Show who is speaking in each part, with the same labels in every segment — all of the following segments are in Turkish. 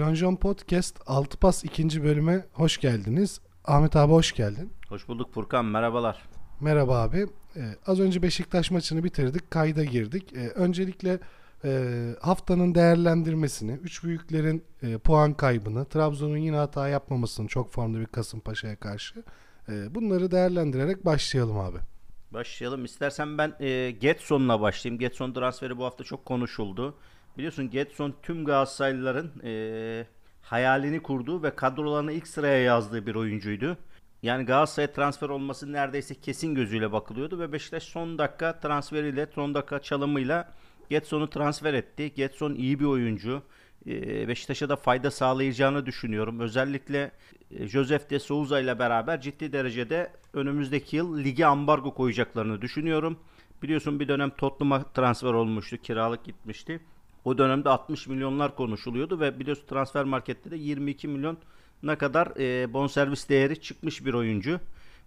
Speaker 1: Plonjon Podcast 6 Pas 2. bölüme hoş geldiniz. Ahmet abi hoş geldin.
Speaker 2: Hoş bulduk Furkan merhabalar.
Speaker 1: Merhaba abi. Ee, az önce Beşiktaş maçını bitirdik. Kayda girdik. Ee, öncelikle e, haftanın değerlendirmesini, üç büyüklerin e, puan kaybını, Trabzon'un yine hata yapmamasını çok formda bir Kasımpaşa'ya karşı e, bunları değerlendirerek başlayalım abi.
Speaker 2: Başlayalım. İstersen ben e, Getson'la başlayayım. Getson transferi bu hafta çok konuşuldu. Biliyorsun Getson tüm Galatasaraylıların e, hayalini kurduğu ve kadrolarını ilk sıraya yazdığı bir oyuncuydu. Yani Galatasaray'a transfer olması neredeyse kesin gözüyle bakılıyordu ve Beşiktaş son dakika transferiyle, son dakika çalımıyla Getson'u transfer etti. Getson iyi bir oyuncu. E, Beşiktaş'a da fayda sağlayacağını düşünüyorum. Özellikle e, Josef de Souza ile beraber ciddi derecede önümüzdeki yıl ligi ambargo koyacaklarını düşünüyorum. Biliyorsun bir dönem Tottenham'a transfer olmuştu, kiralık gitmişti. O dönemde 60 milyonlar konuşuluyordu ve biliyorsun transfer markette de 22 milyon ne kadar e, bonservis değeri çıkmış bir oyuncu.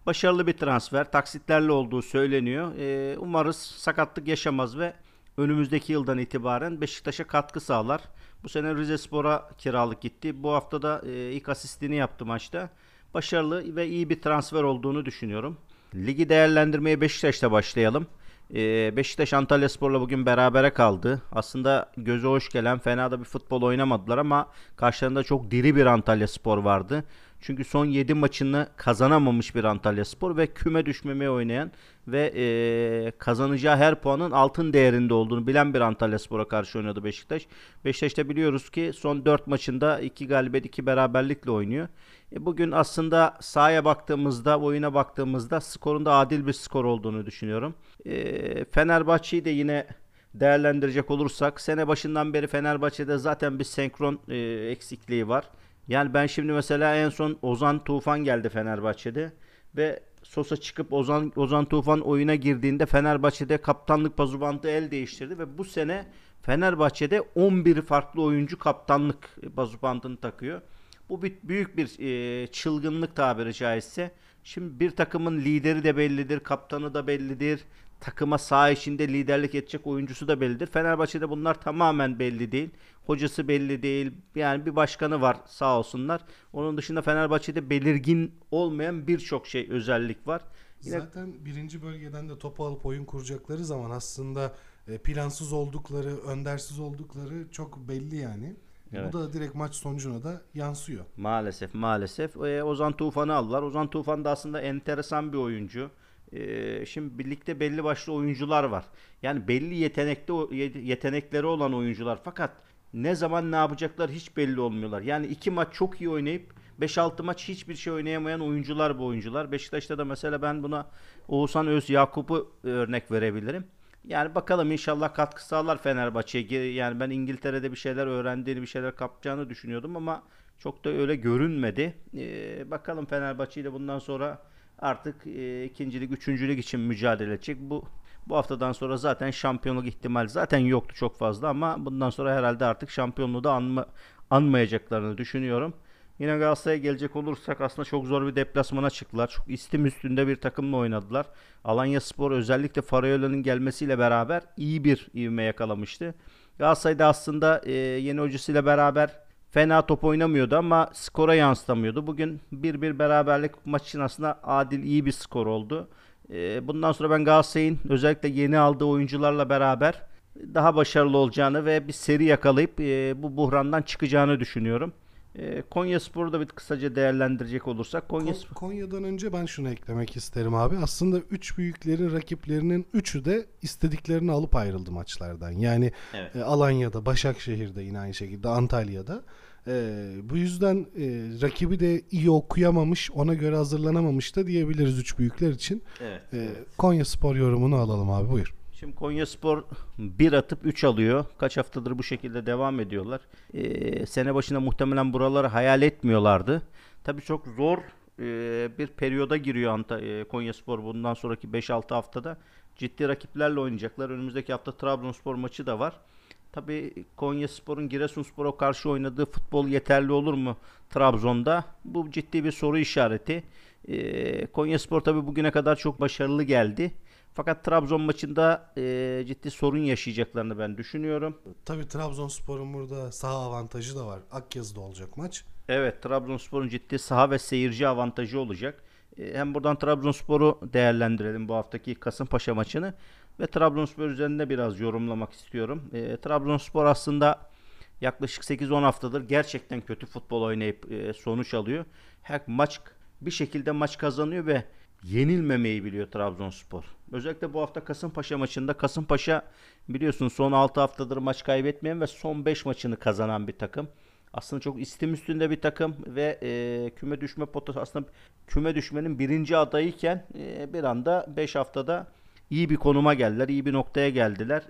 Speaker 2: Başarılı bir transfer, taksitlerle olduğu söyleniyor. E, umarız sakatlık yaşamaz ve önümüzdeki yıldan itibaren Beşiktaş'a katkı sağlar. Bu sene Rize Spor'a kiralık gitti. Bu hafta da e, ilk asistini yaptı maçta. Başarılı ve iyi bir transfer olduğunu düşünüyorum. Ligi değerlendirmeye Beşiktaş'ta başlayalım. Ee, Beşiktaş Antalya Spor'la bugün berabere kaldı. Aslında göze hoş gelen fena da bir futbol oynamadılar ama karşılarında çok diri bir Antalya Spor vardı. Çünkü son 7 maçını kazanamamış bir Antalya Spor ve küme düşmemeye oynayan ve e, kazanacağı her puanın altın değerinde olduğunu bilen bir Antalya Spor'a karşı oynadı Beşiktaş. Beşiktaş'ta biliyoruz ki son 4 maçında 2 galibiyet 2 beraberlikle oynuyor. E, bugün aslında sahaya baktığımızda, oyuna baktığımızda skorun da adil bir skor olduğunu düşünüyorum. E, Fenerbahçe'yi de yine değerlendirecek olursak sene başından beri Fenerbahçe'de zaten bir senkron e, eksikliği var. Yani ben şimdi mesela en son Ozan Tufan geldi Fenerbahçe'de ve Sosa çıkıp Ozan Ozan Tufan oyuna girdiğinde Fenerbahçe'de kaptanlık pazubantı el değiştirdi ve bu sene Fenerbahçe'de 11 farklı oyuncu kaptanlık pazubantını takıyor. Bu büyük bir e, çılgınlık tabiri caizse. Şimdi bir takımın lideri de bellidir, kaptanı da bellidir. Takıma sağ içinde liderlik edecek oyuncusu da bellidir. Fenerbahçe'de bunlar tamamen belli değil. Hocası belli değil. Yani bir başkanı var sağ olsunlar. Onun dışında Fenerbahçe'de belirgin olmayan birçok şey özellik var.
Speaker 1: Yine... Zaten birinci bölgeden de topu alıp oyun kuracakları zaman aslında e, plansız oldukları, öndersiz oldukları çok belli yani. Evet. Bu da direkt maç sonucuna da yansıyor.
Speaker 2: Maalesef maalesef. Ee, Ozan Tufan'ı aldılar. Ozan Tufan da aslında enteresan bir oyuncu. Ee, şimdi birlikte belli başlı oyuncular var. Yani belli yetenekli yetenekleri olan oyuncular. Fakat ne zaman ne yapacaklar hiç belli olmuyorlar. Yani iki maç çok iyi oynayıp 5-6 maç hiçbir şey oynayamayan oyuncular bu oyuncular. Beşiktaş'ta da mesela ben buna Oğuzhan Öz Yakup'u örnek verebilirim. Yani bakalım inşallah katkı sağlar Fenerbahçe'ye. Yani ben İngiltere'de bir şeyler öğrendiğini, bir şeyler kapacağını düşünüyordum ama çok da öyle görünmedi. Ee, bakalım Fenerbahçe ile bundan sonra artık e, ikincilik, üçüncülük için mücadele edecek. Bu bu haftadan sonra zaten şampiyonluk ihtimali zaten yoktu çok fazla ama bundan sonra herhalde artık şampiyonluğu da anma, anmayacaklarını düşünüyorum. Yine Galatasaray'a gelecek olursak aslında çok zor bir deplasmana çıktılar. Çok istim üstünde bir takımla oynadılar. Alanya Spor özellikle Farayola'nın gelmesiyle beraber iyi bir ivme yakalamıştı. Galatasaray'da aslında e, yeni hocasıyla beraber fena top oynamıyordu ama skora yansıtamıyordu. Bugün bir bir beraberlik maç için aslında adil iyi bir skor oldu. E, bundan sonra ben Galatasaray'ın özellikle yeni aldığı oyuncularla beraber daha başarılı olacağını ve bir seri yakalayıp e, bu buhrandan çıkacağını düşünüyorum. E, Konya Spor'u da bir kısaca değerlendirecek olursak Konya Spor...
Speaker 1: Konya'dan önce ben şunu eklemek isterim abi. Aslında üç büyüklerin rakiplerinin üçü de istediklerini alıp ayrıldı maçlardan. Yani evet. e, Alanya'da, Başakşehir'de yine aynı şekilde Antalya'da. E, bu yüzden e, rakibi de iyi okuyamamış, ona göre hazırlanamamış da diyebiliriz üç büyükler için. Evet. E, Konya Spor yorumunu alalım abi buyur.
Speaker 2: Şimdi Konya Spor bir atıp 3 alıyor. Kaç haftadır bu şekilde devam ediyorlar. Ee, sene başında muhtemelen buraları hayal etmiyorlardı. Tabii çok zor e, bir periyoda giriyor Anta, e, Konya Spor bundan sonraki 5-6 haftada. Ciddi rakiplerle oynayacaklar. Önümüzdeki hafta Trabzonspor maçı da var. Tabii Konya Spor'un Giresunspor'a karşı oynadığı futbol yeterli olur mu Trabzon'da? Bu ciddi bir soru işareti. E, Konya Spor tabii bugüne kadar çok başarılı geldi. Fakat Trabzon maçında e, ciddi sorun yaşayacaklarını ben düşünüyorum.
Speaker 1: Tabii Trabzonspor'un burada saha avantajı da var. Akyazı'da olacak maç.
Speaker 2: Evet, Trabzonspor'un ciddi saha ve seyirci avantajı olacak. E, hem buradan Trabzonspor'u değerlendirelim bu haftaki Kasımpaşa maçını ve Trabzonspor üzerinde biraz yorumlamak istiyorum. E, Trabzonspor aslında yaklaşık 8-10 haftadır gerçekten kötü futbol oynayıp e, sonuç alıyor. Her maç bir şekilde maç kazanıyor ve yenilmemeyi biliyor Trabzonspor. Özellikle bu hafta Kasımpaşa maçında Kasımpaşa biliyorsun son 6 haftadır maç kaybetmeyen ve son 5 maçını kazanan bir takım. Aslında çok istim üstünde bir takım ve e, küme düşme potası aslında küme düşmenin birinci adayıyken e, bir anda 5 haftada iyi bir konuma geldiler, iyi bir noktaya geldiler.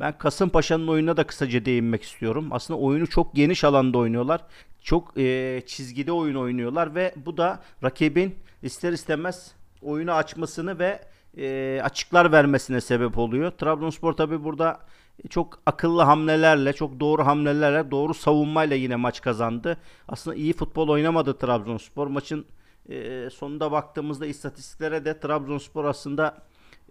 Speaker 2: Ben Kasımpaşa'nın oyununa da kısaca değinmek istiyorum. Aslında oyunu çok geniş alanda oynuyorlar. Çok e, çizgide oyun oynuyorlar ve bu da rakibin ister istemez oyunu açmasını ve e, açıklar vermesine sebep oluyor. Trabzonspor tabi burada çok akıllı hamlelerle, çok doğru hamlelerle, doğru savunmayla yine maç kazandı. Aslında iyi futbol oynamadı Trabzonspor. Maçın e, sonunda baktığımızda istatistiklere de Trabzonspor aslında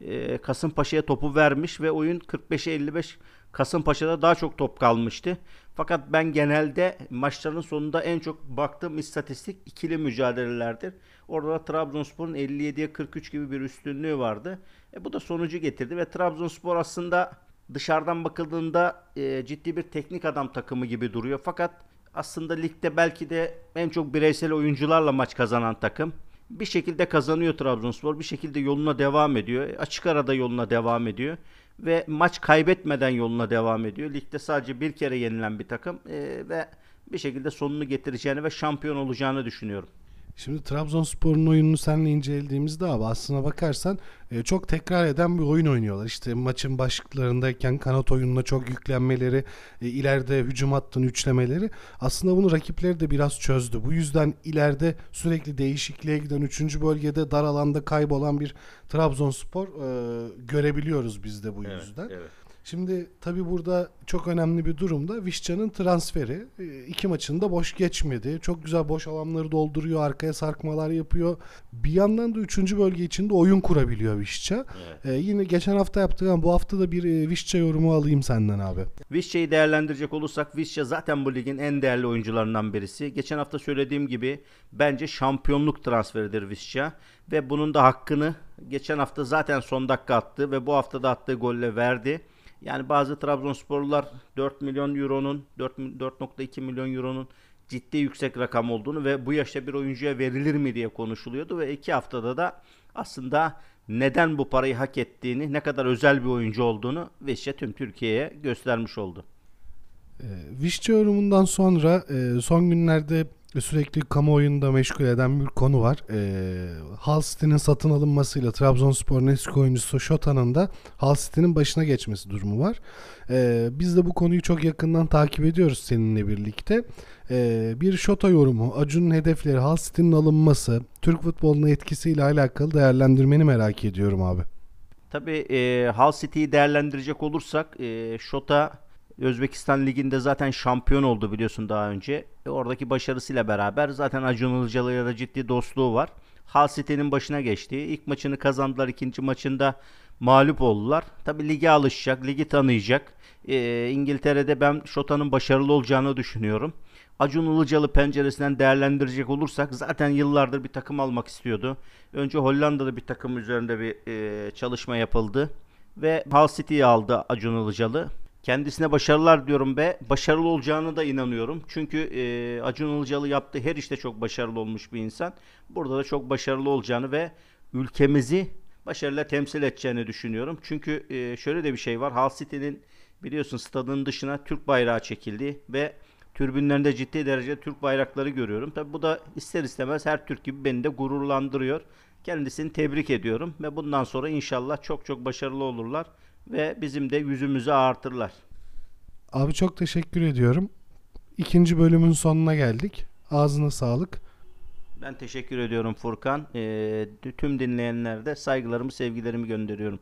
Speaker 2: e, Kasımpaşa'ya topu vermiş ve oyun 45'e 55 Kasımpaşa'da daha çok top kalmıştı. Fakat ben genelde maçların sonunda en çok baktığım istatistik ikili mücadelelerdir. Orada da Trabzonspor'un 57'ye 43 gibi bir üstünlüğü vardı. E, bu da sonucu getirdi ve Trabzonspor aslında dışarıdan bakıldığında e, ciddi bir teknik adam takımı gibi duruyor. Fakat aslında ligde belki de en çok bireysel oyuncularla maç kazanan takım. Bir şekilde kazanıyor Trabzonspor. Bir şekilde yoluna devam ediyor. Açık arada yoluna devam ediyor. Ve maç kaybetmeden yoluna devam ediyor. Ligde sadece bir kere yenilen bir takım. E, ve bir şekilde sonunu getireceğini ve şampiyon olacağını düşünüyorum.
Speaker 1: Şimdi Trabzonspor'un oyununu seninle incelediğimizde abi aslına bakarsan e, çok tekrar eden bir oyun oynuyorlar. İşte maçın başlıklarındayken kanat oyununa çok yüklenmeleri, e, ileride hücum hattını üçlemeleri aslında bunu rakipleri de biraz çözdü. Bu yüzden ileride sürekli değişikliğe giden 3. bölgede dar alanda kaybolan bir Trabzonspor e, görebiliyoruz biz de bu
Speaker 2: Evet,
Speaker 1: yüzden.
Speaker 2: evet.
Speaker 1: Şimdi tabi burada çok önemli bir durumda Vişça'nın transferi. E, iki maçında boş geçmedi. Çok güzel boş alanları dolduruyor. Arkaya sarkmalar yapıyor. Bir yandan da üçüncü bölge içinde oyun kurabiliyor Vişça.
Speaker 2: Evet.
Speaker 1: E, yine geçen hafta yaptığım bu hafta da bir e, Vişça yorumu alayım senden abi.
Speaker 2: Vişça'yı değerlendirecek olursak Vişça zaten bu ligin en değerli oyuncularından birisi. Geçen hafta söylediğim gibi bence şampiyonluk transferidir Vişça ve bunun da hakkını geçen hafta zaten son dakika attı ve bu hafta da attığı golle verdi. Yani bazı Trabzonsporlular 4 milyon euronun 4 4.2 milyon euronun ciddi yüksek rakam olduğunu ve bu yaşta bir oyuncuya verilir mi diye konuşuluyordu ve iki haftada da aslında neden bu parayı hak ettiğini, ne kadar özel bir oyuncu olduğunu Vişça tüm Türkiye'ye göstermiş oldu.
Speaker 1: E, Vişça yorumundan sonra e, son günlerde sürekli kamuoyunda meşgul eden bir konu var. E, Hull City'nin satın alınmasıyla Trabzonspor'un eski oyuncusu Şota'nın da Hull City'nin başına geçmesi durumu var. E, biz de bu konuyu çok yakından takip ediyoruz seninle birlikte. E, bir Şota yorumu, Acun'un hedefleri, Hull City'nin alınması, Türk futboluna etkisiyle alakalı değerlendirmeni merak ediyorum abi.
Speaker 2: Tabii e, Hull City'yi değerlendirecek olursak e, Şota Özbekistan Ligi'nde zaten şampiyon oldu biliyorsun daha önce. E, oradaki başarısıyla beraber zaten Acun Ilıcalı'yla da ciddi dostluğu var. Hull City'nin başına geçti. İlk maçını kazandılar. ikinci maçında mağlup oldular. Tabii lige alışacak, ligi tanıyacak. E, İngiltere'de ben Şota'nın başarılı olacağını düşünüyorum. Acun Ilıcalı penceresinden değerlendirecek olursak zaten yıllardır bir takım almak istiyordu. Önce Hollanda'da bir takım üzerinde bir e, çalışma yapıldı. Ve Hull City'yi aldı Acun Ilıcalı. Kendisine başarılar diyorum ve başarılı olacağını da inanıyorum. Çünkü e, Acun Ilıcalı yaptığı her işte çok başarılı olmuş bir insan. Burada da çok başarılı olacağını ve ülkemizi başarıyla temsil edeceğini düşünüyorum. Çünkü e, şöyle de bir şey var. Hull City'nin biliyorsun stadın dışına Türk bayrağı çekildi ve türbünlerinde ciddi derecede Türk bayrakları görüyorum. Tabi bu da ister istemez her Türk gibi beni de gururlandırıyor. Kendisini tebrik ediyorum ve bundan sonra inşallah çok çok başarılı olurlar ve bizim de yüzümüzü ağartırlar.
Speaker 1: Abi çok teşekkür ediyorum. İkinci bölümün sonuna geldik. Ağzına sağlık.
Speaker 2: Ben teşekkür ediyorum Furkan. Ee, tüm dinleyenlere de saygılarımı, sevgilerimi gönderiyorum.